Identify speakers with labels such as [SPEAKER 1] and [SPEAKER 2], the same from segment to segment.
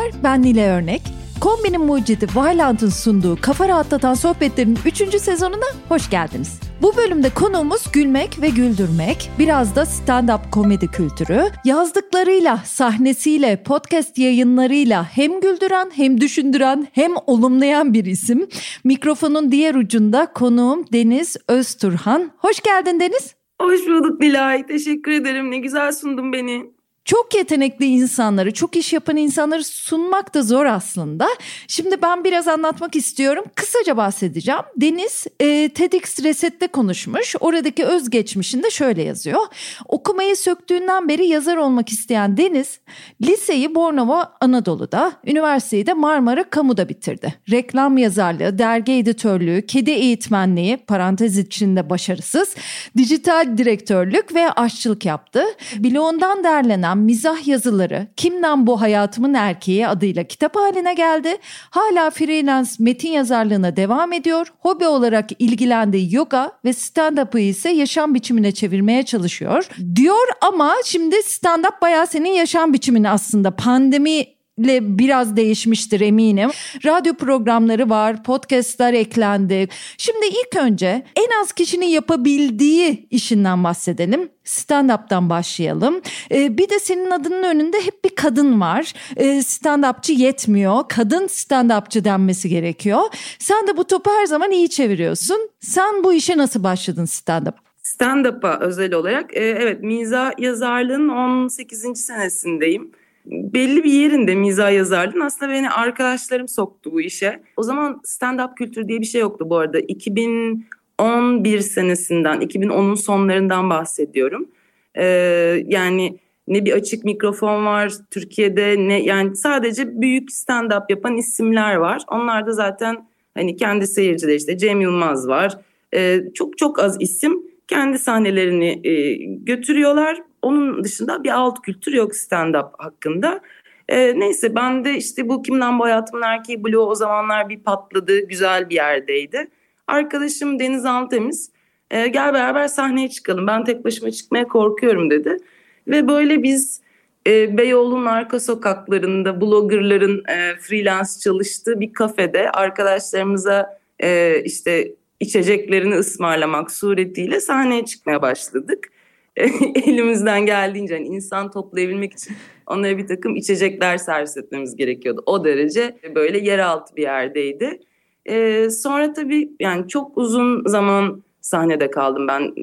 [SPEAKER 1] dinleyenler, ben Nile Örnek. Kombinin mucidi Violant'ın sunduğu Kafa Rahatlatan Sohbetlerin 3. sezonuna hoş geldiniz. Bu bölümde konuğumuz gülmek ve güldürmek, biraz da stand-up komedi kültürü, yazdıklarıyla, sahnesiyle, podcast yayınlarıyla hem güldüren hem düşündüren hem olumlayan bir isim. Mikrofonun diğer ucunda konuğum Deniz Özturhan. Hoş geldin Deniz.
[SPEAKER 2] Hoş bulduk Nilay. Teşekkür ederim. Ne güzel sundun beni
[SPEAKER 1] çok yetenekli insanları, çok iş yapan insanları sunmak da zor aslında. Şimdi ben biraz anlatmak istiyorum. Kısaca bahsedeceğim. Deniz e, TEDx Reset'te konuşmuş. Oradaki özgeçmişinde şöyle yazıyor. Okumayı söktüğünden beri yazar olmak isteyen Deniz, liseyi Bornova Anadolu'da, üniversiteyi de Marmara Kamu'da bitirdi. Reklam yazarlığı, dergi editörlüğü, kedi eğitmenliği, parantez içinde başarısız, dijital direktörlük ve aşçılık yaptı. Bloğundan derlenen mizah yazıları Kimden Bu Hayatımın Erkeği adıyla kitap haline geldi. Hala freelance metin yazarlığına devam ediyor. Hobi olarak ilgilendiği yoga ve stand-up'ı ise yaşam biçimine çevirmeye çalışıyor. Diyor ama şimdi stand-up bayağı senin yaşam biçimin aslında. Pandemi ile biraz değişmiştir eminim. Radyo programları var, podcastlar eklendi. Şimdi ilk önce en az kişinin yapabildiği işinden bahsedelim. Stand-up'tan başlayalım. Ee, bir de senin adının önünde hep bir kadın var. Ee, stand-upçı yetmiyor. Kadın stand-upçı denmesi gerekiyor. Sen de bu topu her zaman iyi çeviriyorsun. Sen bu işe nasıl başladın stand-up?
[SPEAKER 2] Stand-up'a özel olarak e, evet miza yazarlığın 18. senesindeyim belli bir yerinde miza yazardın. Aslında beni arkadaşlarım soktu bu işe. O zaman stand-up kültürü diye bir şey yoktu bu arada. 2011 senesinden, 2010'un sonlarından bahsediyorum. Ee, yani ne bir açık mikrofon var Türkiye'de ne yani sadece büyük stand-up yapan isimler var. Onlar da zaten hani kendi seyircileri işte Cem Yılmaz var. Ee, çok çok az isim kendi sahnelerini e, götürüyorlar onun dışında bir alt kültür yok stand-up hakkında. E, neyse ben de işte bu Kimden Bu Hayatımın Erkeği bloğu o zamanlar bir patladı. Güzel bir yerdeydi. Arkadaşım Deniz Altemiz e, gel beraber sahneye çıkalım. Ben tek başıma çıkmaya korkuyorum dedi. Ve böyle biz e, Beyoğlu'nun arka sokaklarında bloggerların e, freelance çalıştığı bir kafede arkadaşlarımıza e, işte içeceklerini ısmarlamak suretiyle sahneye çıkmaya başladık. elimizden geldiğince hani insan toplayabilmek için onlara bir takım içecekler servis etmemiz gerekiyordu. O derece böyle yeraltı bir yerdeydi. Ee, sonra tabii yani çok uzun zaman sahnede kaldım ben.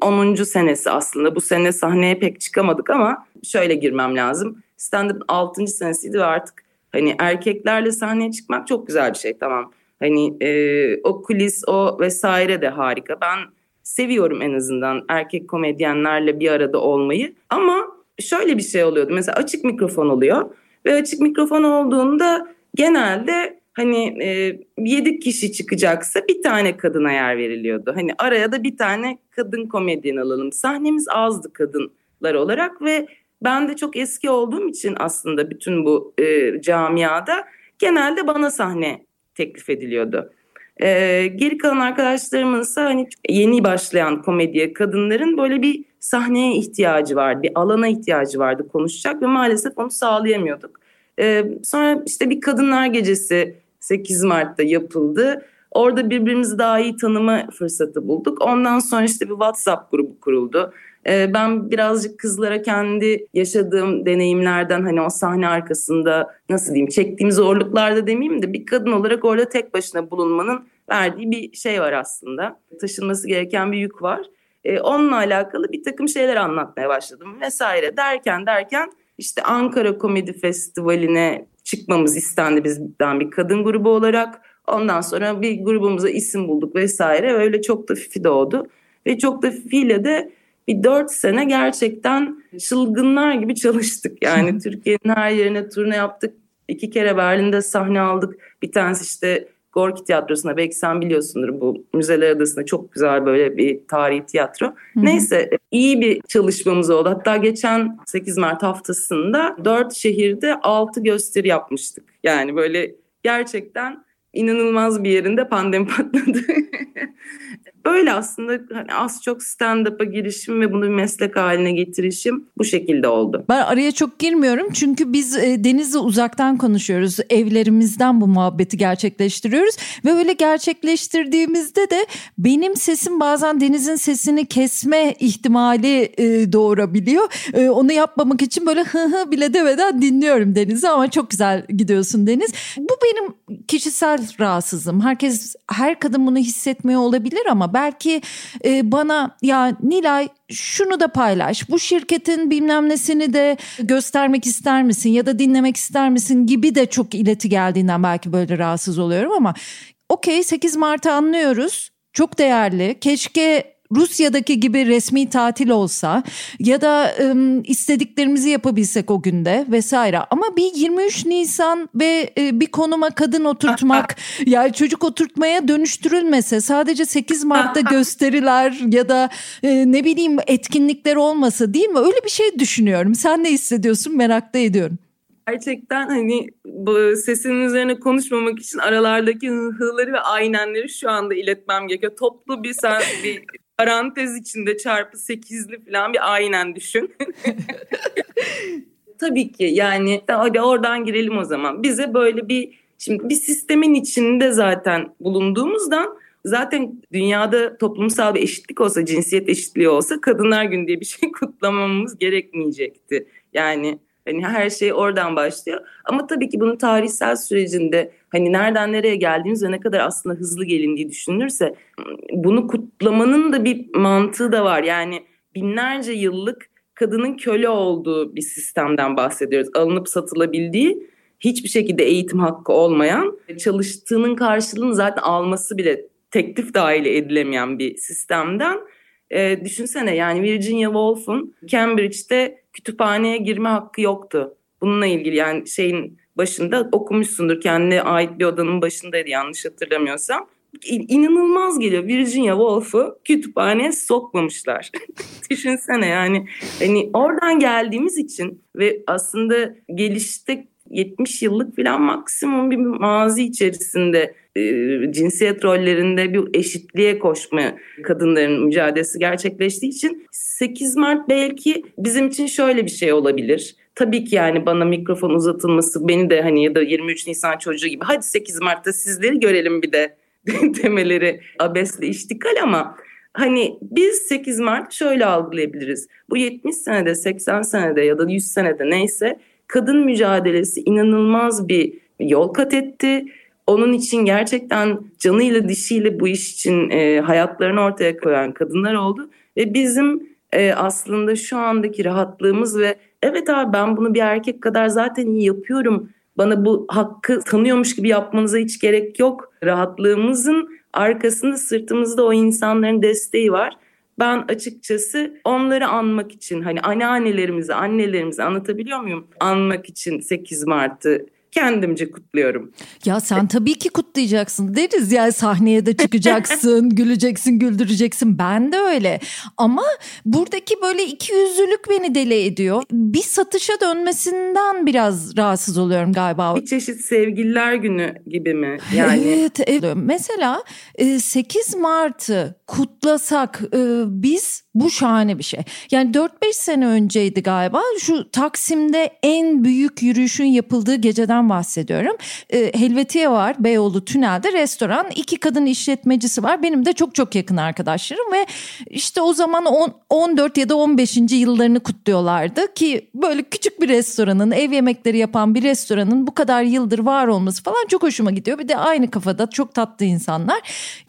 [SPEAKER 2] 10. senesi aslında. Bu sene sahneye pek çıkamadık ama şöyle girmem lazım. Stand-up'ın 6. senesiydi ve artık hani erkeklerle sahneye çıkmak çok güzel bir şey tamam. Hani e, o kulis o vesaire de harika. Ben seviyorum en azından erkek komedyenlerle bir arada olmayı. Ama şöyle bir şey oluyordu. Mesela açık mikrofon oluyor ve açık mikrofon olduğunda genelde hani e, 7 kişi çıkacaksa bir tane kadına yer veriliyordu. Hani araya da bir tane kadın komedyen alalım. Sahnemiz azdı kadınlar olarak ve ben de çok eski olduğum için aslında bütün bu e, camiada genelde bana sahne teklif ediliyordu. Ee, geri kalan arkadaşlarımın ise hani yeni başlayan komediye kadınların böyle bir sahneye ihtiyacı vardı, bir alana ihtiyacı vardı konuşacak ve maalesef onu sağlayamıyorduk. Ee, sonra işte bir kadınlar gecesi 8 Mart'ta yapıldı. Orada birbirimizi daha iyi tanıma fırsatı bulduk. Ondan sonra işte bir WhatsApp grubu kuruldu. Ee, ben birazcık kızlara kendi yaşadığım deneyimlerden hani o sahne arkasında nasıl diyeyim çektiğim zorluklarda demeyeyim de bir kadın olarak orada tek başına bulunmanın verdiği bir şey var aslında. Taşınması gereken bir yük var. Ee, onunla alakalı bir takım şeyler anlatmaya başladım vesaire derken derken işte Ankara Komedi Festivali'ne çıkmamız istendi bizden bir kadın grubu olarak. Ondan sonra bir grubumuza isim bulduk vesaire. Öyle çok da Fifi doğdu. Ve çok da Fifi ile de bir dört sene gerçekten çılgınlar gibi çalıştık. Yani Türkiye'nin her yerine turne yaptık. İki kere Berlin'de sahne aldık. Bir tanesi işte Gorki Tiyatrosu'na belki sen biliyorsundur bu Müzeler Adası'nda çok güzel böyle bir tarihi tiyatro. Hı-hı. Neyse iyi bir çalışmamız oldu. Hatta geçen 8 Mart haftasında 4 şehirde 6 gösteri yapmıştık. Yani böyle gerçekten inanılmaz bir yerinde pandemi patladı. Böyle aslında hani az çok stand-up'a girişim ve bunu bir meslek haline getirişim bu şekilde oldu.
[SPEAKER 1] Ben araya çok girmiyorum çünkü biz e, Deniz'le uzaktan konuşuyoruz. Evlerimizden bu muhabbeti gerçekleştiriyoruz ve öyle gerçekleştirdiğimizde de benim sesim bazen Deniz'in sesini kesme ihtimali e, doğurabiliyor. E, onu yapmamak için böyle hı hı bile demeden dinliyorum Deniz'i ama çok güzel gidiyorsun Deniz. Bu benim kişisel rahatsızım. Herkes her kadın bunu hissetmiyor olabilir ama belki e, bana ya Nilay şunu da paylaş. Bu şirketin bilmem nesini de göstermek ister misin ya da dinlemek ister misin gibi de çok ileti geldiğinden belki böyle rahatsız oluyorum ama okey 8 Mart'ı anlıyoruz. Çok değerli. Keşke Rusya'daki gibi resmi tatil olsa ya da ım, istediklerimizi yapabilsek o günde vesaire. Ama bir 23 Nisan ve e, bir konuma kadın oturtmak yani çocuk oturtmaya dönüştürülmese sadece 8 Mart'ta gösteriler ya da e, ne bileyim etkinlikler olmasa değil mi? Öyle bir şey düşünüyorum. Sen ne hissediyorsun merak da ediyorum
[SPEAKER 2] gerçekten hani bu sesinin üzerine konuşmamak için aralardaki hıhıları ve aynenleri şu anda iletmem gerekiyor. Toplu bir sen bir parantez içinde çarpı sekizli falan bir aynen düşün. Tabii ki yani hadi oradan girelim o zaman. Bize böyle bir şimdi bir sistemin içinde zaten bulunduğumuzdan zaten dünyada toplumsal bir eşitlik olsa, cinsiyet eşitliği olsa Kadınlar Günü diye bir şey kutlamamız gerekmeyecekti. Yani Hani her şey oradan başlıyor. Ama tabii ki bunun tarihsel sürecinde hani nereden nereye geldiğimiz ve ne kadar aslında hızlı gelindiği düşünülürse bunu kutlamanın da bir mantığı da var. Yani binlerce yıllık kadının köle olduğu bir sistemden bahsediyoruz. Alınıp satılabildiği, hiçbir şekilde eğitim hakkı olmayan, çalıştığının karşılığını zaten alması bile teklif dahil edilemeyen bir sistemden e, düşünsene yani Virginia Woolf'un Cambridge'de kütüphaneye girme hakkı yoktu. Bununla ilgili yani şeyin başında okumuşsundur. Kendine ait bir odanın başındaydı yanlış hatırlamıyorsam. İnanılmaz geliyor. Virginia Woolf'u kütüphaneye sokmamışlar. Düşünsene yani hani oradan geldiğimiz için ve aslında gelişte 70 yıllık falan maksimum bir mazi içerisinde e, cinsiyet rollerinde bir eşitliğe koşma kadınların mücadelesi gerçekleştiği için 8 Mart belki bizim için şöyle bir şey olabilir. Tabii ki yani bana mikrofon uzatılması beni de hani ya da 23 Nisan çocuğu gibi hadi 8 Mart'ta sizleri görelim bir de demeleri abesle iştikal ama hani biz 8 Mart şöyle algılayabiliriz. Bu 70 senede 80 senede ya da 100 senede neyse kadın mücadelesi inanılmaz bir yol kat etti. Onun için gerçekten canıyla dişiyle bu iş için e, hayatlarını ortaya koyan kadınlar oldu. Ve bizim e, aslında şu andaki rahatlığımız ve evet abi ben bunu bir erkek kadar zaten iyi yapıyorum. Bana bu hakkı tanıyormuş gibi yapmanıza hiç gerek yok. Rahatlığımızın arkasında sırtımızda o insanların desteği var. Ben açıkçası onları anmak için hani anneannelerimizi, annelerimizi anlatabiliyor muyum? Anmak için 8 Mart'ı kendimce kutluyorum.
[SPEAKER 1] Ya sen tabii ki kutlayacaksın deriz ya sahneye de çıkacaksın, güleceksin, güldüreceksin. Ben de öyle. Ama buradaki böyle iki yüzlülük beni deli ediyor. Bir satışa dönmesinden biraz rahatsız oluyorum galiba.
[SPEAKER 2] Bir çeşit sevgililer günü gibi mi? Yani
[SPEAKER 1] Evet, evet. Mesela 8 e, Mart'ı kutlasak e, biz bu şahane bir şey. Yani 4-5 sene önceydi galiba şu Taksim'de en büyük yürüyüşün yapıldığı geceden bahsediyorum. E, Helvetiye var Beyoğlu Tünel'de restoran. iki kadın işletmecisi var. Benim de çok çok yakın arkadaşlarım ve işte o zaman 10, 14 ya da 15. yıllarını kutluyorlardı ki böyle küçük bir restoranın ev yemekleri yapan bir restoranın bu kadar yıldır var olması falan çok hoşuma gidiyor. Bir de aynı kafada çok tatlı insanlar.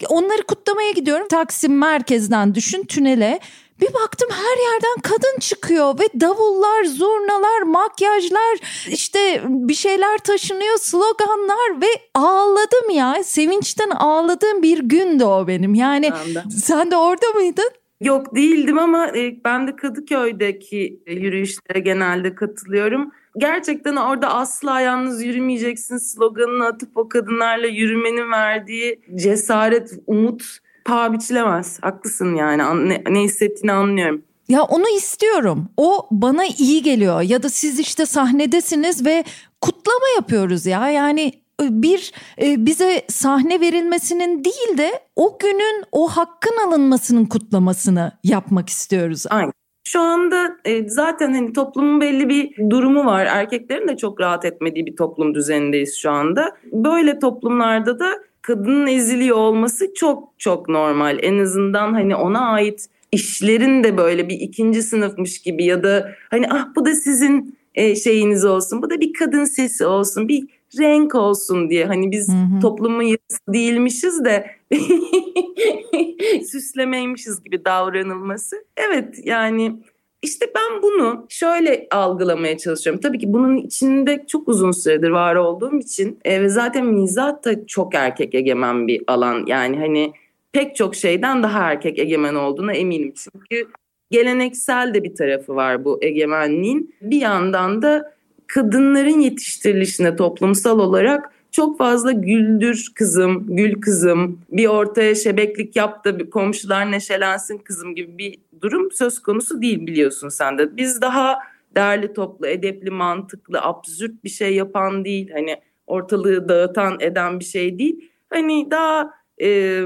[SPEAKER 1] Onları kutlamaya gidiyorum. Taksim merkezden düşün tünele bir baktım her yerden kadın çıkıyor ve davullar, zurnalar, makyajlar, işte bir şeyler taşınıyor, sloganlar ve ağladım ya. Sevinçten ağladığım bir gündü o benim. Yani ben sen de orada mıydın?
[SPEAKER 2] Yok değildim ama e, ben de Kadıköy'deki e, yürüyüşlere genelde katılıyorum. Gerçekten orada asla yalnız yürümeyeceksin sloganını atıp o kadınlarla yürümenin verdiği cesaret, umut paha biçilemez. Haklısın yani ne, ne hissettiğini anlıyorum.
[SPEAKER 1] Ya onu istiyorum. O bana iyi geliyor. Ya da siz işte sahnedesiniz ve kutlama yapıyoruz ya. Yani bir e, bize sahne verilmesinin değil de o günün o hakkın alınmasının kutlamasını yapmak istiyoruz.
[SPEAKER 2] Aynen. Şu anda e, zaten hani toplumun belli bir durumu var. Erkeklerin de çok rahat etmediği bir toplum düzenindeyiz şu anda. Böyle toplumlarda da kadının eziliyor olması çok çok normal. En azından hani ona ait işlerin de böyle bir ikinci sınıfmış gibi ya da hani ah bu da sizin e, şeyiniz olsun. Bu da bir kadın sesi olsun. Bir renk olsun diye. Hani biz hı hı. toplumun yarısı değilmişiz de süslemeymişiz gibi davranılması. Evet yani işte ben bunu şöyle algılamaya çalışıyorum. Tabii ki bunun içinde çok uzun süredir var olduğum için e, ve zaten mizah da çok erkek egemen bir alan. Yani hani pek çok şeyden daha erkek egemen olduğuna eminim. Çünkü geleneksel de bir tarafı var bu egemenliğin. Bir yandan da kadınların yetiştirilişine toplumsal olarak çok fazla güldür kızım, gül kızım, bir ortaya şebeklik yap da komşular neşelensin kızım gibi bir durum söz konusu değil biliyorsun sen de. Biz daha değerli toplu, edepli, mantıklı, absürt bir şey yapan değil. Hani ortalığı dağıtan eden bir şey değil. Hani daha e,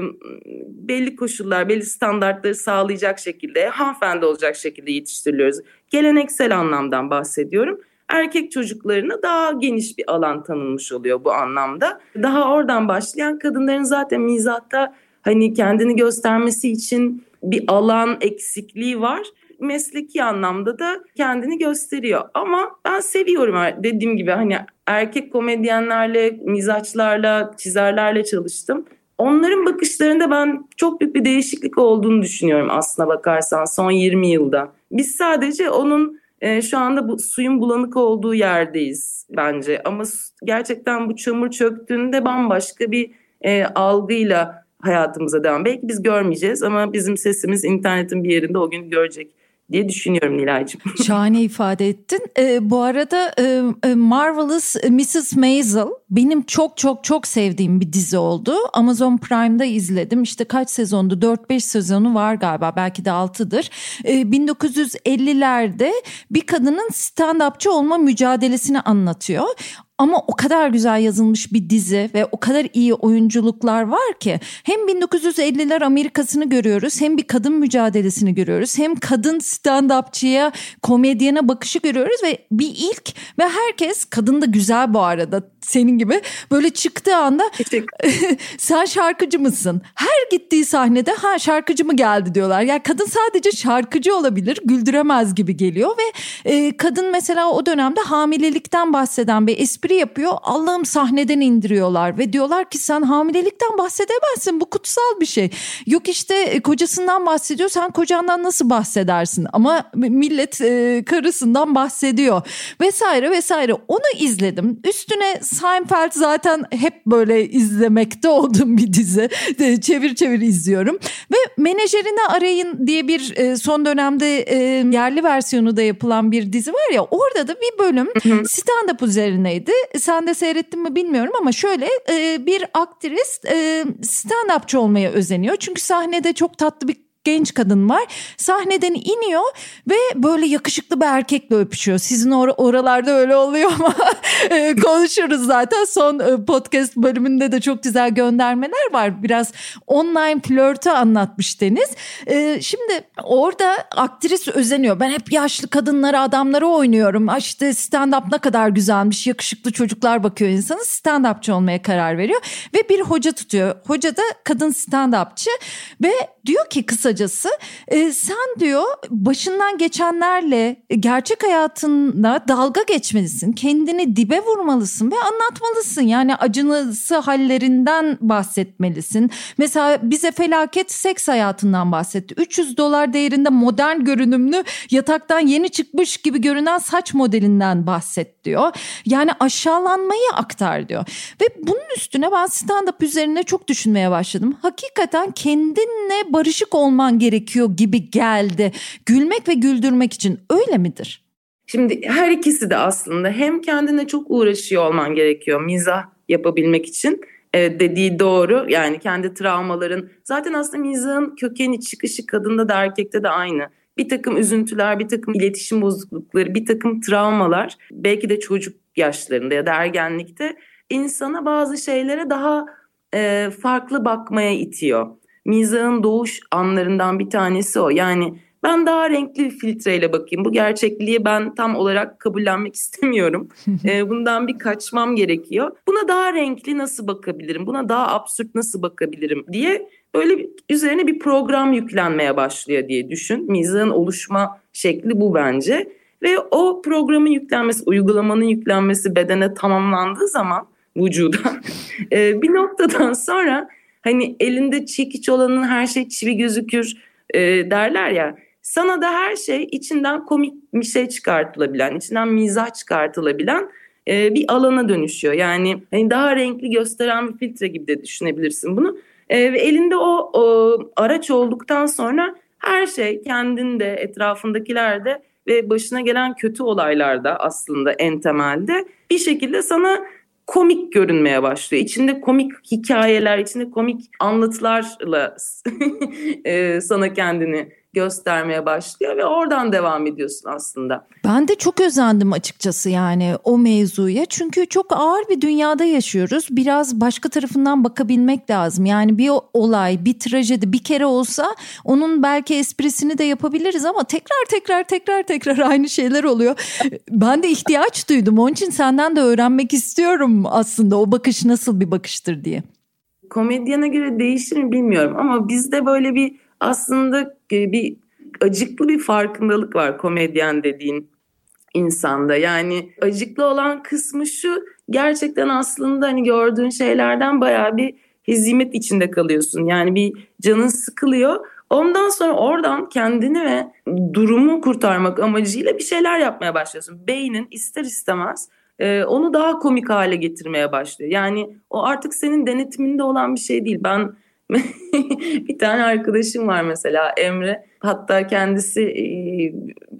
[SPEAKER 2] belli koşullar, belli standartları sağlayacak şekilde, hanımefendi olacak şekilde yetiştiriliyoruz. Geleneksel anlamdan bahsediyorum erkek çocuklarına daha geniş bir alan tanınmış oluyor bu anlamda. Daha oradan başlayan kadınların zaten mizatta hani kendini göstermesi için bir alan eksikliği var. Mesleki anlamda da kendini gösteriyor. Ama ben seviyorum dediğim gibi hani erkek komedyenlerle, mizaçlarla, çizerlerle çalıştım. Onların bakışlarında ben çok büyük bir değişiklik olduğunu düşünüyorum aslına bakarsan son 20 yılda. Biz sadece onun e, şu anda bu suyun bulanık olduğu yerdeyiz bence. Ama gerçekten bu çamur çöktüğünde bambaşka bir e, algıyla hayatımıza devam. Belki biz görmeyeceğiz ama bizim sesimiz internetin bir yerinde o gün görecek diye düşünüyorum Nilay'cığım.
[SPEAKER 1] Şahane ifade ettin. Ee, bu arada e, e Marvelous Mrs. Maisel benim çok çok çok sevdiğim bir dizi oldu. Amazon Prime'da izledim. İşte kaç sezondu? 4-5 sezonu var galiba. Belki de 6'dır. Ee, 1950'lerde bir kadının stand-upçı olma mücadelesini anlatıyor. Ama o kadar güzel yazılmış bir dizi ve o kadar iyi oyunculuklar var ki hem 1950'ler Amerika'sını görüyoruz hem bir kadın mücadelesini görüyoruz hem kadın stand-upçıya komedyene bakışı görüyoruz ve bir ilk ve herkes kadın da güzel bu arada senin gibi böyle çıktığı anda sen şarkıcı mısın? Her gittiği sahnede ha şarkıcı mı geldi diyorlar. Yani kadın sadece şarkıcı olabilir güldüremez gibi geliyor ve e, kadın mesela o dönemde hamilelikten bahseden bir espri yapıyor. Allah'ım sahneden indiriyorlar ve diyorlar ki sen hamilelikten bahsedemezsin bu kutsal bir şey. Yok işte e, kocasından bahsediyor sen kocandan nasıl bahsedersin ama millet e, karısından bahsediyor vesaire vesaire onu izledim. Üstüne Seinfeld zaten hep böyle izlemekte olduğum bir dizi. çevir çevir izliyorum. Ve Menajerini Arayın diye bir e, son dönemde e, yerli versiyonu da yapılan bir dizi var ya orada da bir bölüm stand-up üzerineydi. Sen de seyrettin mi bilmiyorum ama şöyle e, bir aktris stand-upçı olmaya özeniyor. Çünkü sahnede çok tatlı bir genç kadın var. Sahneden iniyor ve böyle yakışıklı bir erkekle öpüşüyor. Sizin or oralarda öyle oluyor ama e, konuşuruz zaten. Son e, podcast bölümünde de çok güzel göndermeler var. Biraz online flörtü anlatmış Deniz. E, şimdi orada aktris özeniyor. Ben hep yaşlı kadınlara, adamlara oynuyorum. İşte stand-up ne kadar güzelmiş. Yakışıklı çocuklar bakıyor insanı. Stand-upçı olmaya karar veriyor. Ve bir hoca tutuyor. Hoca da kadın stand-upçı ve diyor ki kısacası e, sen diyor başından geçenlerle gerçek hayatında dalga geçmelisin. Kendini dibe vurmalısın ve anlatmalısın. Yani acınası hallerinden bahsetmelisin. Mesela bize felaket seks hayatından bahsetti. 300 dolar değerinde modern görünümlü yataktan yeni çıkmış gibi görünen saç modelinden bahset diyor. Yani aşağılanmayı aktar diyor. Ve bunun üstüne ben stand-up üzerine çok düşünmeye başladım. Hakikaten kendinle barışık olman gerekiyor gibi geldi. Gülmek ve güldürmek için öyle midir?
[SPEAKER 2] Şimdi her ikisi de aslında hem kendine çok uğraşıyor olman gerekiyor mizah yapabilmek için. Evet dediği doğru yani kendi travmaların zaten aslında mizahın kökeni çıkışı kadında da erkekte de aynı. Bir takım üzüntüler, bir takım iletişim bozuklukları, bir takım travmalar belki de çocuk yaşlarında ya da ergenlikte insana bazı şeylere daha e, farklı bakmaya itiyor. Mizahın doğuş anlarından bir tanesi o. Yani ben daha renkli bir filtreyle bakayım. Bu gerçekliği ben tam olarak kabullenmek istemiyorum. e, bundan bir kaçmam gerekiyor. Buna daha renkli nasıl bakabilirim? Buna daha absürt nasıl bakabilirim diye böyle üzerine bir program yüklenmeye başlıyor diye düşün. Mizahın oluşma şekli bu bence. Ve o programın yüklenmesi, uygulamanın yüklenmesi bedene tamamlandığı zaman vücuda e, bir noktadan sonra hani elinde çekiç olanın her şey çivi gözükür e, derler ya. Sana da her şey içinden komik bir şey çıkartılabilen, içinden mizah çıkartılabilen e, bir alana dönüşüyor. Yani hani daha renkli gösteren bir filtre gibi de düşünebilirsin bunu. E, ve elinde o, o araç olduktan sonra her şey kendinde, etrafındakilerde ve başına gelen kötü olaylarda aslında en temelde bir şekilde sana komik görünmeye başlıyor. İçinde komik hikayeler, içinde komik anlatılarla e, sana kendini göstermeye başlıyor ve oradan devam ediyorsun aslında.
[SPEAKER 1] Ben de çok özendim açıkçası yani o mevzuya. Çünkü çok ağır bir dünyada yaşıyoruz. Biraz başka tarafından bakabilmek lazım. Yani bir olay, bir trajedi bir kere olsa onun belki esprisini de yapabiliriz ama tekrar tekrar tekrar tekrar aynı şeyler oluyor. Ben de ihtiyaç duydum. Onun için senden de öğrenmek istiyorum aslında o bakış nasıl bir bakıştır diye.
[SPEAKER 2] Komedyana göre değişir mi bilmiyorum ama bizde böyle bir aslında e, bir acıklı bir farkındalık var komedyen dediğin insanda. Yani acıklı olan kısmı şu gerçekten aslında hani gördüğün şeylerden bayağı bir hezimet içinde kalıyorsun. Yani bir canın sıkılıyor. Ondan sonra oradan kendini ve durumu kurtarmak amacıyla bir şeyler yapmaya başlıyorsun. Beynin ister istemez e, onu daha komik hale getirmeye başlıyor. Yani o artık senin denetiminde olan bir şey değil. Ben bir tane arkadaşım var mesela Emre. Hatta kendisi e,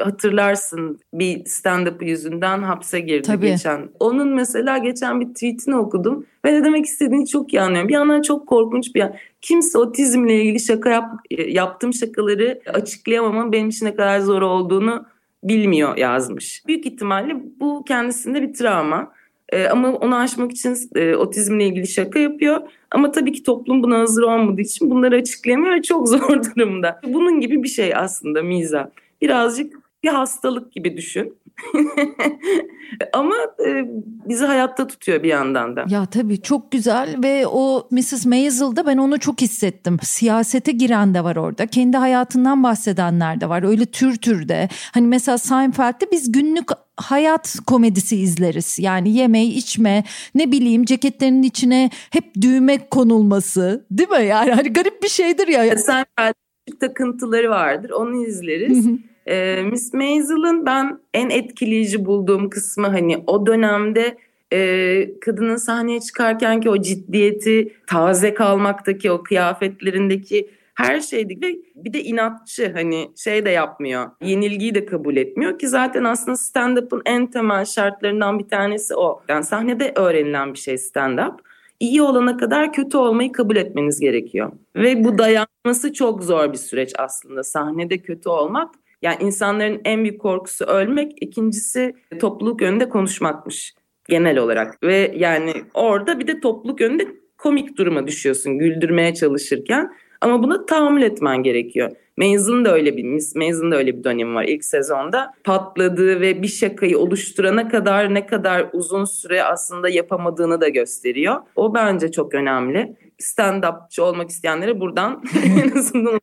[SPEAKER 2] hatırlarsın bir stand-up yüzünden hapse girdi Tabii. geçen. Onun mesela geçen bir tweetini okudum ve ne demek istediğini çok iyi anlıyorum. Bir yandan çok korkunç bir yan. Kimse otizmle ilgili şaka yap, yaptığım şakaları açıklayamamın benim için ne kadar zor olduğunu bilmiyor yazmış. Büyük ihtimalle bu kendisinde bir travma. E, ama onu aşmak için e, otizmle ilgili şaka yapıyor. Ama tabii ki toplum buna hazır olmadığı için bunları açıklayamıyor çok zor durumda. Bunun gibi bir şey aslında miza. Birazcık bir hastalık gibi düşün. Ama e, bizi hayatta tutuyor bir yandan da.
[SPEAKER 1] Ya tabii çok güzel ve o Mrs. Maisel'da ben onu çok hissettim. Siyasete giren de var orada. Kendi hayatından bahsedenler de var. Öyle tür türde. Hani mesela Seinfeld'de biz günlük hayat komedisi izleriz. Yani yeme, içme, ne bileyim ceketlerinin içine hep düğme konulması, değil mi? Yani hani garip bir şeydir ya.
[SPEAKER 2] Seinfeld takıntıları vardır. Onu izleriz. E, Miss Maisel'ın ben en etkileyici bulduğum kısmı hani o dönemde e, kadının sahneye çıkarken ki o ciddiyeti, taze kalmaktaki o kıyafetlerindeki her şeydi ve bir de inatçı hani şey de yapmıyor. Yenilgiyi de kabul etmiyor ki zaten aslında stand-up'ın en temel şartlarından bir tanesi o. Yani sahnede öğrenilen bir şey stand-up. İyi olana kadar kötü olmayı kabul etmeniz gerekiyor. Ve bu dayanması çok zor bir süreç aslında. Sahnede kötü olmak yani insanların en büyük korkusu ölmek, ikincisi topluluk önünde konuşmakmış genel olarak. Ve yani orada bir de topluluk önünde komik duruma düşüyorsun güldürmeye çalışırken. Ama buna tahammül etmen gerekiyor. Maisel'ın da öyle bir Miss Maisel'ın da öyle bir dönemi var ilk sezonda. Patladığı ve bir şakayı oluşturana kadar ne kadar uzun süre aslında yapamadığını da gösteriyor. O bence çok önemli. Stand-upçı olmak isteyenlere buradan en azından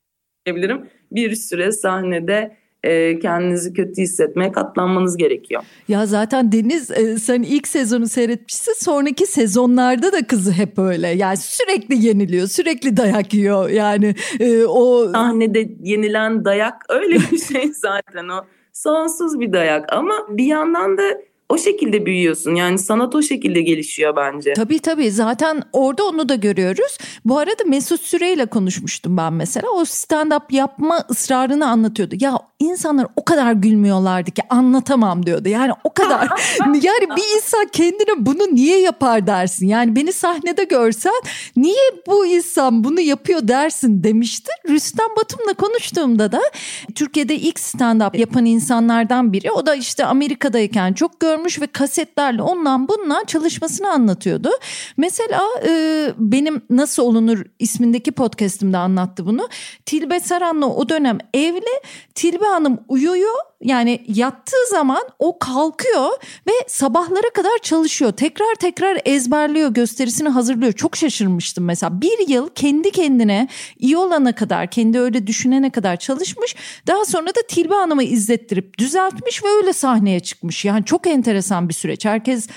[SPEAKER 2] diyebilirim. Bir süre sahnede e, kendinizi kötü hissetmeye katlanmanız gerekiyor.
[SPEAKER 1] Ya zaten Deniz e, sen ilk sezonu seyretmişsin sonraki sezonlarda da kızı hep öyle. Yani sürekli yeniliyor sürekli dayak yiyor yani e, o...
[SPEAKER 2] Sahnede yenilen dayak öyle bir şey zaten o sonsuz bir dayak ama bir yandan da o şekilde büyüyorsun. Yani sanat o şekilde gelişiyor bence.
[SPEAKER 1] Tabii tabii zaten orada onu da görüyoruz. Bu arada Mesut Süreyle konuşmuştum ben mesela. O stand-up yapma ısrarını anlatıyordu. Ya insanlar o kadar gülmüyorlardı ki anlatamam diyordu. Yani o kadar. yani bir insan kendine bunu niye yapar dersin. Yani beni sahnede görsen niye bu insan bunu yapıyor dersin demişti. Rüstem Batum'la konuştuğumda da Türkiye'de ilk stand-up yapan insanlardan biri. O da işte Amerika'dayken çok gör görmüş ve kasetlerle ondan bundan çalışmasını anlatıyordu. Mesela e, benim Nasıl Olunur ismindeki podcastımda anlattı bunu. Tilbe Saran'la o dönem evli. Tilbe Hanım uyuyor yani yattığı zaman o kalkıyor ve sabahlara kadar çalışıyor. Tekrar tekrar ezberliyor, gösterisini hazırlıyor. Çok şaşırmıştım mesela. Bir yıl kendi kendine iyi olana kadar, kendi öyle düşünene kadar çalışmış. Daha sonra da Tilbe Hanım'ı izlettirip düzeltmiş ve öyle sahneye çıkmış. Yani çok enteresan bir süreç. Herkes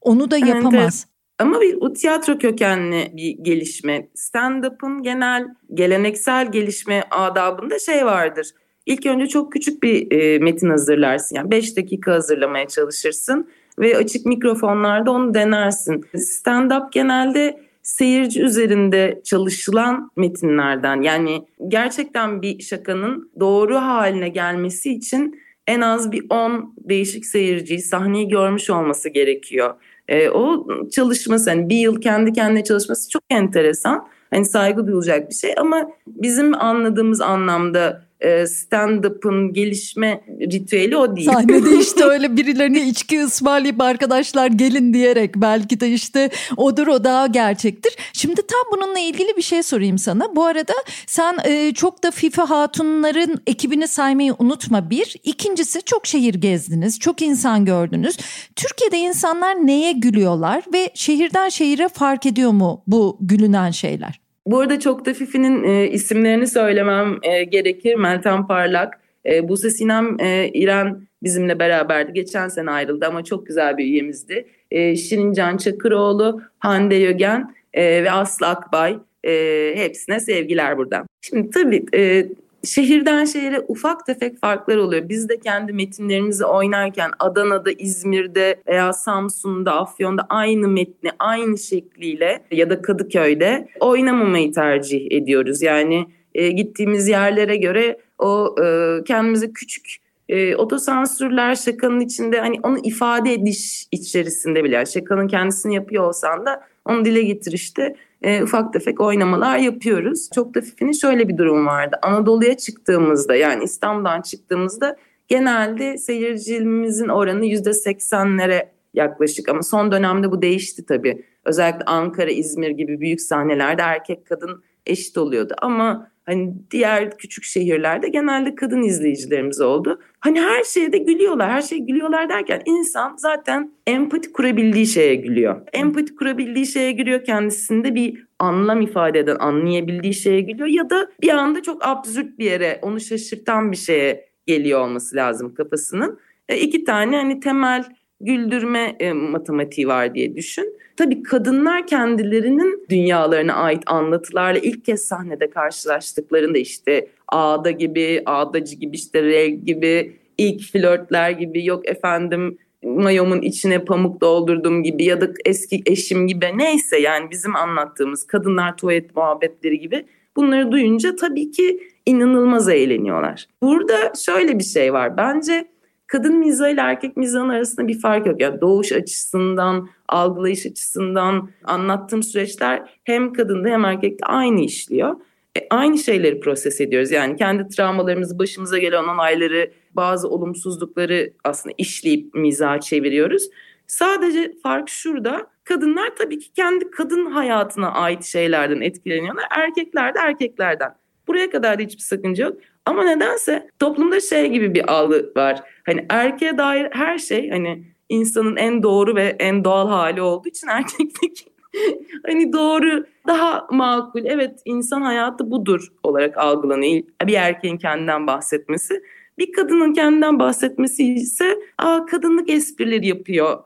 [SPEAKER 1] onu da yapamaz. Evet.
[SPEAKER 2] Ama bir o tiyatro kökenli bir gelişme. Stand-up'ın genel geleneksel gelişme adabında şey vardır. İlk önce çok küçük bir e, metin hazırlarsın. Yani 5 dakika hazırlamaya çalışırsın ve açık mikrofonlarda onu denersin. Stand-up genelde seyirci üzerinde çalışılan metinlerden. Yani gerçekten bir şakanın doğru haline gelmesi için en az bir 10 değişik seyirciyi sahneyi görmüş olması gerekiyor. E, o çalışması hani bir yıl kendi kendine çalışması çok enteresan. Hani saygı duyulacak bir şey ama bizim anladığımız anlamda stand-up'ın gelişme ritüeli o değil.
[SPEAKER 1] Sahnede işte öyle birilerine içki ısmarlayıp arkadaşlar gelin diyerek belki de işte odur o daha gerçektir. Şimdi tam bununla ilgili bir şey sorayım sana. Bu arada sen e, çok da FIFA hatunların ekibini saymayı unutma bir. İkincisi çok şehir gezdiniz, çok insan gördünüz. Türkiye'de insanlar neye gülüyorlar ve şehirden şehire fark ediyor mu bu gülünen şeyler?
[SPEAKER 2] Bu arada çok da Fifi'nin e, isimlerini söylemem e, gerekir. Meltem Parlak, e, Buse Sinem, e, İren bizimle beraberdi. Geçen sene ayrıldı ama çok güzel bir üyemizdi. E, Şirincan Çakıroğlu, Hande Yögen e, ve Aslı Akbay. E, hepsine sevgiler buradan. Şimdi tabii e, şehirden şehire ufak tefek farklar oluyor. Biz de kendi metinlerimizi oynarken Adana'da, İzmir'de veya Samsun'da, Afyon'da aynı metni aynı şekliyle ya da Kadıköy'de oynamamayı tercih ediyoruz. Yani e, gittiğimiz yerlere göre o e, kendimize küçük e, otosansürler şakanın içinde hani onu ifade ediş içerisinde bile yani şakanın kendisini yapıyor olsan da onu dile getirişte e, ufak tefek oynamalar yapıyoruz. Çok da Fifi'nin şöyle bir durum vardı. Anadolu'ya çıktığımızda yani İstanbul'dan çıktığımızda genelde seyircimizin oranı yüzde seksenlere yaklaşık ama son dönemde bu değişti tabii. Özellikle Ankara, İzmir gibi büyük sahnelerde erkek kadın eşit oluyordu ama Hani diğer küçük şehirlerde genelde kadın izleyicilerimiz oldu. Hani her şeye de gülüyorlar. Her şey gülüyorlar derken insan zaten empati kurabildiği şeye gülüyor. Empati kurabildiği şeye gülüyor. Kendisinde bir anlam ifade eden, anlayabildiği şeye gülüyor. Ya da bir anda çok absürt bir yere, onu şaşırtan bir şeye geliyor olması lazım kafasının. E, iki tane hani temel güldürme e, matematiği var diye düşün. Tabii kadınlar kendilerinin dünyalarına ait anlatılarla ilk kez sahnede karşılaştıklarında işte ağda gibi, ağdacı gibi işte reg gibi, ilk flörtler gibi yok efendim mayomun içine pamuk doldurdum gibi ya da eski eşim gibi neyse yani bizim anlattığımız kadınlar tuvalet muhabbetleri gibi bunları duyunca tabii ki inanılmaz eğleniyorlar. Burada şöyle bir şey var bence kadın mizahı ile erkek mizahının arasında bir fark yok. Yani doğuş açısından, algılayış açısından anlattığım süreçler hem kadında hem erkekte aynı işliyor. E, aynı şeyleri proses ediyoruz. Yani kendi travmalarımızı, başımıza gelen olayları, bazı olumsuzlukları aslında işleyip mizaha çeviriyoruz. Sadece fark şurada. Kadınlar tabii ki kendi kadın hayatına ait şeylerden etkileniyorlar. Erkekler de erkeklerden. Buraya kadar da hiçbir sakınca yok. Ama nedense toplumda şey gibi bir algı var. Hani erkeğe dair her şey hani insanın en doğru ve en doğal hali olduğu için erkekteki hani doğru daha makul evet insan hayatı budur olarak algılanıyor. Bir erkeğin kendinden bahsetmesi. Bir kadının kendinden bahsetmesi ise Aa, kadınlık esprileri yapıyor.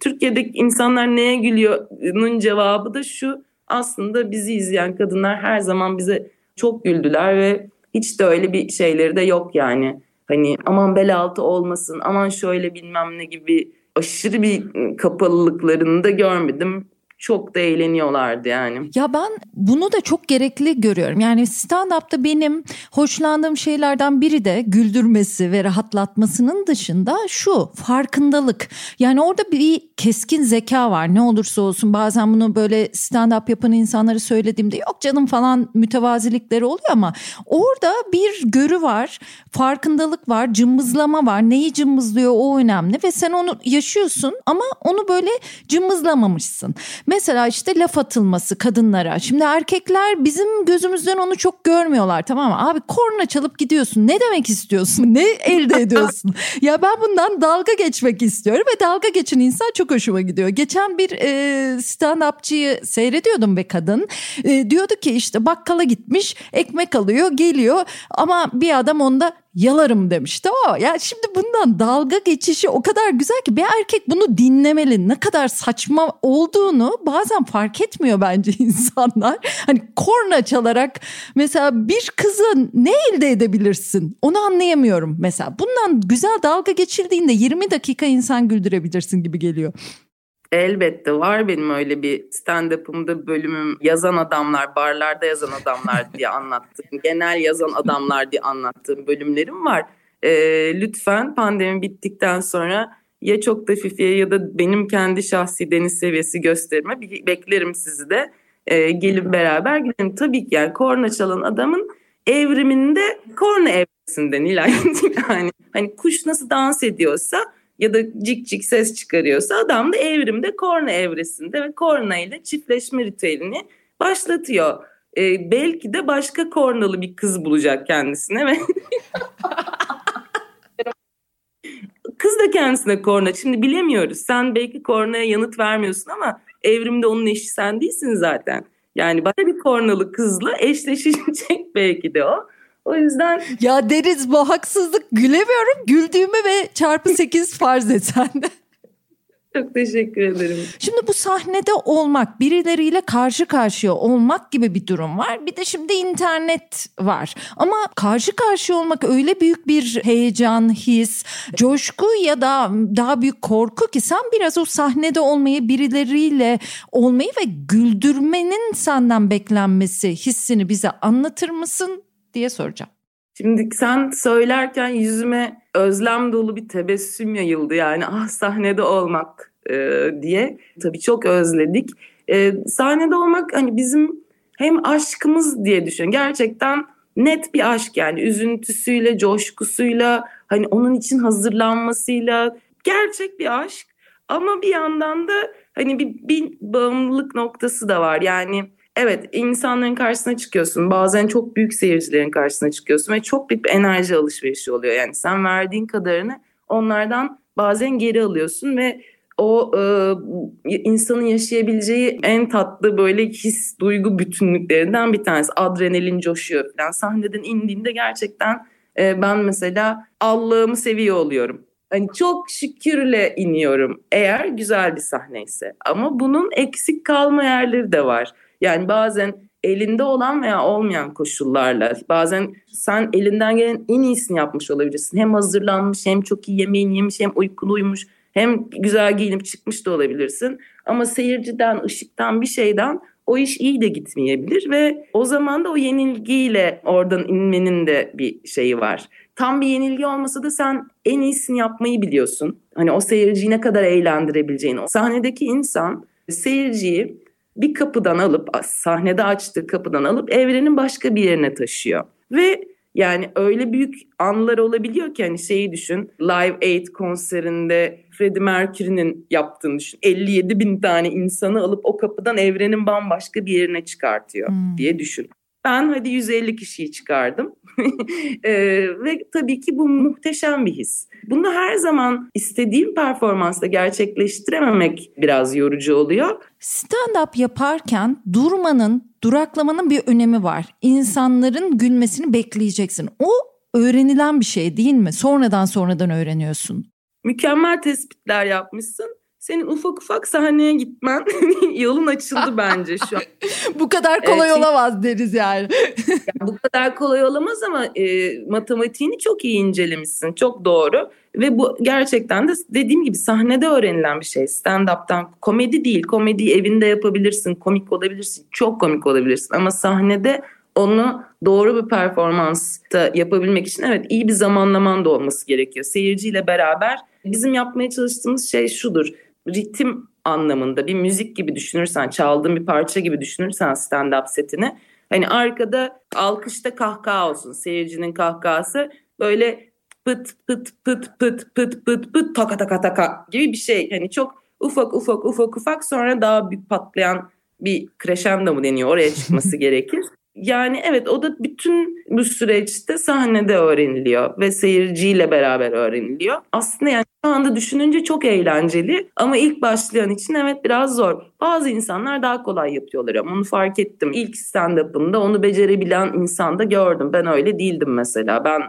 [SPEAKER 2] Türkiye'deki insanlar neye gülüyor'nun cevabı da şu aslında bizi izleyen kadınlar her zaman bize çok güldüler ve hiç de öyle bir şeyleri de yok yani. Hani aman bel altı olmasın, aman şöyle bilmem ne gibi aşırı bir kapalılıklarını da görmedim. Çok da eğleniyorlardı yani.
[SPEAKER 1] Ya ben bunu da çok gerekli görüyorum. Yani stand-up'ta benim hoşlandığım şeylerden biri de güldürmesi ve rahatlatmasının dışında şu farkındalık. Yani orada bir keskin zeka var ne olursa olsun. Bazen bunu böyle stand-up yapan insanları söylediğimde yok canım falan mütevazilikleri oluyor ama orada bir görü var, farkındalık var, cımbızlama var. Neyi cımbızlıyor o önemli ve sen onu yaşıyorsun ama onu böyle cımbızlamamışsın. Mesela işte laf atılması kadınlara. Şimdi erkekler bizim gözümüzden onu çok görmüyorlar tamam mı? Abi korna çalıp gidiyorsun. Ne demek istiyorsun? Ne elde ediyorsun? ya ben bundan dalga geçmek istiyorum ve dalga geçen insan çok hoşuma gidiyor. Geçen bir e, stand-upçıyı seyrediyordum be kadın. E, diyordu ki işte bakkala gitmiş ekmek alıyor geliyor ama bir adam onda yalarım demişti o. Ya şimdi bundan dalga geçişi o kadar güzel ki bir erkek bunu dinlemeli. Ne kadar saçma olduğunu bazen fark etmiyor bence insanlar. Hani korna çalarak mesela bir kızı ne elde edebilirsin? Onu anlayamıyorum mesela. Bundan güzel dalga geçildiğinde 20 dakika insan güldürebilirsin gibi geliyor.
[SPEAKER 2] Elbette var benim öyle bir stand-up'ımda bölümüm yazan adamlar, barlarda yazan adamlar diye anlattığım, genel yazan adamlar diye anlattığım bölümlerim var. Ee, lütfen pandemi bittikten sonra ya çok da Fifi'ye ya da benim kendi şahsi deniz seviyesi gösterime beklerim sizi de. Ee, gelin beraber gidelim. Tabii ki yani korna çalan adamın evriminde korna evresinde Nilay. yani hani kuş nasıl dans ediyorsa ya da cik cik ses çıkarıyorsa adam da evrimde korna evresinde ve korna ile çiftleşme ritüelini başlatıyor. Ee, belki de başka kornalı bir kız bulacak kendisine ve kız da kendisine korna. Şimdi bilemiyoruz. Sen belki kornaya yanıt vermiyorsun ama evrimde onun eşi sen değilsin zaten. Yani başka bir kornalı kızla eşleşecek belki de o. O yüzden...
[SPEAKER 1] Ya deriz bu haksızlık gülemiyorum. Güldüğümü ve çarpı sekiz farz et sen de.
[SPEAKER 2] Çok teşekkür ederim.
[SPEAKER 1] Şimdi bu sahnede olmak, birileriyle karşı karşıya olmak gibi bir durum var. Bir de şimdi internet var. Ama karşı karşıya olmak öyle büyük bir heyecan, his, coşku ya da daha büyük korku ki sen biraz o sahnede olmayı, birileriyle olmayı ve güldürmenin senden beklenmesi hissini bize anlatır mısın? Diye soracağım.
[SPEAKER 2] Şimdi sen söylerken yüzüme özlem dolu bir tebessüm yayıldı yani ah sahnede olmak e, diye. Tabii çok özledik. E, sahnede olmak hani bizim hem aşkımız diye düşün. Gerçekten net bir aşk yani üzüntüsüyle, coşkusuyla, hani onun için hazırlanmasıyla gerçek bir aşk. Ama bir yandan da hani bir, bir bağımlılık noktası da var. Yani evet insanların karşısına çıkıyorsun. Bazen çok büyük seyircilerin karşısına çıkıyorsun ve çok büyük bir enerji alışverişi oluyor. Yani sen verdiğin kadarını onlardan bazen geri alıyorsun ve o e, insanın yaşayabileceği en tatlı böyle his, duygu bütünlüklerinden bir tanesi. Adrenalin coşuyor falan. Sahneden indiğinde gerçekten e, ben mesela Allah'ımı seviyor oluyorum. Hani çok şükürle iniyorum eğer güzel bir sahneyse. Ama bunun eksik kalma yerleri de var. Yani bazen elinde olan veya olmayan koşullarla bazen sen elinden gelen en iyisini yapmış olabilirsin. Hem hazırlanmış hem çok iyi yemeğini yemiş hem uykulu uyumuş hem güzel giyinip çıkmış da olabilirsin. Ama seyirciden, ışıktan bir şeyden o iş iyi de gitmeyebilir ve o zaman da o yenilgiyle oradan inmenin de bir şeyi var. Tam bir yenilgi olmasa da sen en iyisini yapmayı biliyorsun. Hani o seyirciyi ne kadar eğlendirebileceğini. O sahnedeki insan seyirciyi bir kapıdan alıp sahnede açtığı kapıdan alıp evrenin başka bir yerine taşıyor. Ve yani öyle büyük anlar olabiliyor ki hani şeyi düşün Live Aid konserinde Freddie Mercury'nin yaptığını düşün. 57 bin tane insanı alıp o kapıdan evrenin bambaşka bir yerine çıkartıyor hmm. diye düşün. Ben hadi 150 kişiyi çıkardım. e, ve tabii ki bu muhteşem bir his. Bunu her zaman istediğim performansla gerçekleştirememek biraz yorucu oluyor.
[SPEAKER 1] Stand-up yaparken durmanın, duraklamanın bir önemi var. İnsanların gülmesini bekleyeceksin. O öğrenilen bir şey değil mi? Sonradan sonradan öğreniyorsun.
[SPEAKER 2] Mükemmel tespitler yapmışsın. Senin ufak ufak sahneye gitmen yolun açıldı bence şu an.
[SPEAKER 1] bu kadar kolay evet, olamaz deriz yani.
[SPEAKER 2] bu kadar kolay olamaz ama e, matematiğini çok iyi incelemişsin. Çok doğru. Ve bu gerçekten de dediğim gibi sahnede öğrenilen bir şey. Stand-up'tan komedi değil. Komedi evinde yapabilirsin. Komik olabilirsin. Çok komik olabilirsin. Ama sahnede onu doğru bir performansta yapabilmek için evet iyi bir zamanlaman da olması gerekiyor. Seyirciyle beraber bizim yapmaya çalıştığımız şey şudur. Ritim anlamında bir müzik gibi düşünürsen, çaldığın bir parça gibi düşünürsen stand-up setini hani arkada alkışta kahkaha olsun. Seyircinin kahkahası böyle pıt pıt pıt pıt pıt pıt pıt taka taka taka gibi bir şey. Hani çok ufak ufak ufak ufak sonra daha büyük patlayan bir crescendo mu deniyor oraya çıkması gerekir. Yani evet o da bütün bu süreçte sahnede öğreniliyor ve seyirciyle beraber öğreniliyor. Aslında yani şu anda düşününce çok eğlenceli ama ilk başlayan için evet biraz zor. Bazı insanlar daha kolay yapıyorlar ama onu fark ettim. İlk stand-up'ımda onu becerebilen insanda gördüm. Ben öyle değildim mesela. Ben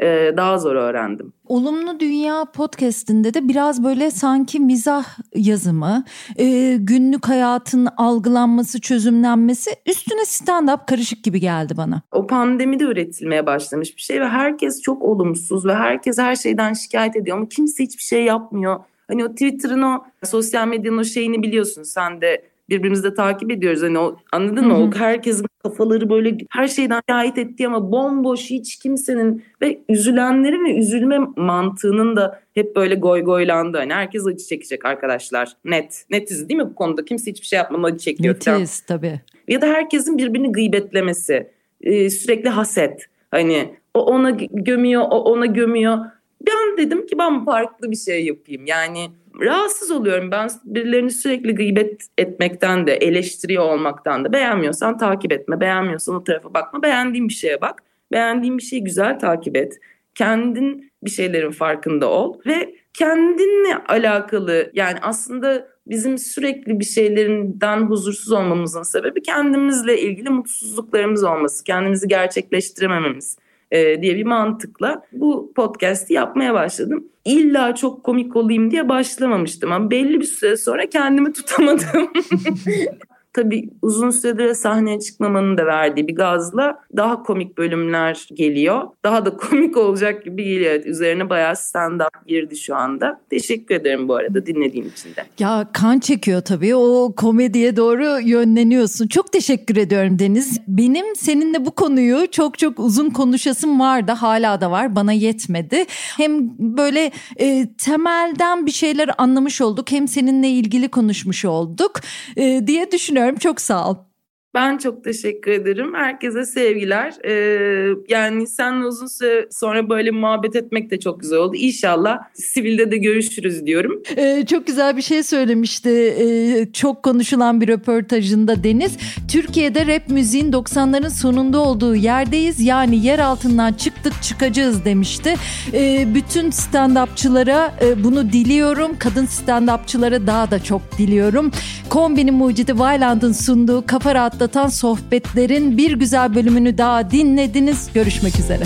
[SPEAKER 2] e, daha zor öğrendim.
[SPEAKER 1] Olumlu Dünya podcastinde de biraz böyle sanki mizah yazımı, e, günlük hayatın algılanması, çözümlenmesi üstüne stand-up karışık gibi geldi bana.
[SPEAKER 2] O pandemide üretilmeye başlamış bir şey ve herkes çok olumsuz ve herkes her şeyden şikayet ediyor ama kimse hiçbir şey yapmıyor. Hani o Twitter'ın o sosyal medyanın o şeyini biliyorsun sen de birbirimizi de takip ediyoruz. Hani o anladın mı? O herkesin kafaları böyle her şeyden şahit ettiği ama bomboş hiç kimsenin ve üzülenlerin ve üzülme mantığının da hep böyle goy goylandı. Hani herkes acı çekecek arkadaşlar. Net. Netiz değil mi bu konuda? Kimse hiçbir şey yapmadan acı çekiyor.
[SPEAKER 1] Netiz tabii.
[SPEAKER 2] Ya da herkesin birbirini gıybetlemesi. Ee, sürekli haset. Hani o ona gömüyor, o ona gömüyor. Ben dedim ki ben farklı bir şey yapayım. Yani rahatsız oluyorum. Ben birilerini sürekli gıybet etmekten de, eleştiriyor olmaktan da. Beğenmiyorsan takip etme, beğenmiyorsan o tarafa bakma. Beğendiğin bir şeye bak. Beğendiğin bir şeyi güzel takip et. Kendin bir şeylerin farkında ol ve kendinle alakalı yani aslında bizim sürekli bir şeylerinden huzursuz olmamızın sebebi kendimizle ilgili mutsuzluklarımız olması, kendimizi gerçekleştiremememiz diye bir mantıkla bu podcast'i yapmaya başladım. İlla çok komik olayım diye başlamamıştım ama belli bir süre sonra kendimi tutamadım. tabii uzun süredir sahneye çıkmamanın da verdiği bir gazla daha komik bölümler geliyor. Daha da komik olacak gibi geliyor. Evet, üzerine bayağı stand-up girdi şu anda. Teşekkür ederim bu arada dinlediğim için de.
[SPEAKER 1] Ya kan çekiyor tabii. O komediye doğru yönleniyorsun. Çok teşekkür ediyorum Deniz. Benim seninle bu konuyu çok çok uzun konuşasım vardı. Hala da var. Bana yetmedi. Hem böyle e, temelden bir şeyler anlamış olduk. Hem seninle ilgili konuşmuş olduk e, diye düşünüyorum düşünüyorum. Çok sağ ol.
[SPEAKER 2] Ben çok teşekkür ederim. Herkese sevgiler. Ee, yani seninle uzun süre sonra böyle muhabbet etmek de çok güzel oldu. İnşallah sivilde de görüşürüz diyorum.
[SPEAKER 1] Ee, çok güzel bir şey söylemişti. Ee, çok konuşulan bir röportajında Deniz. Türkiye'de rap müziğin 90'ların sonunda olduğu yerdeyiz. Yani yer altından çıktık çıkacağız demişti. Ee, bütün stand-upçılara e, bunu diliyorum. Kadın stand-upçılara daha da çok diliyorum. Kombinin mucidi Wayland'ın sunduğu Kafa Rahat rahatlatan sohbetlerin bir güzel bölümünü daha dinlediniz. Görüşmek üzere.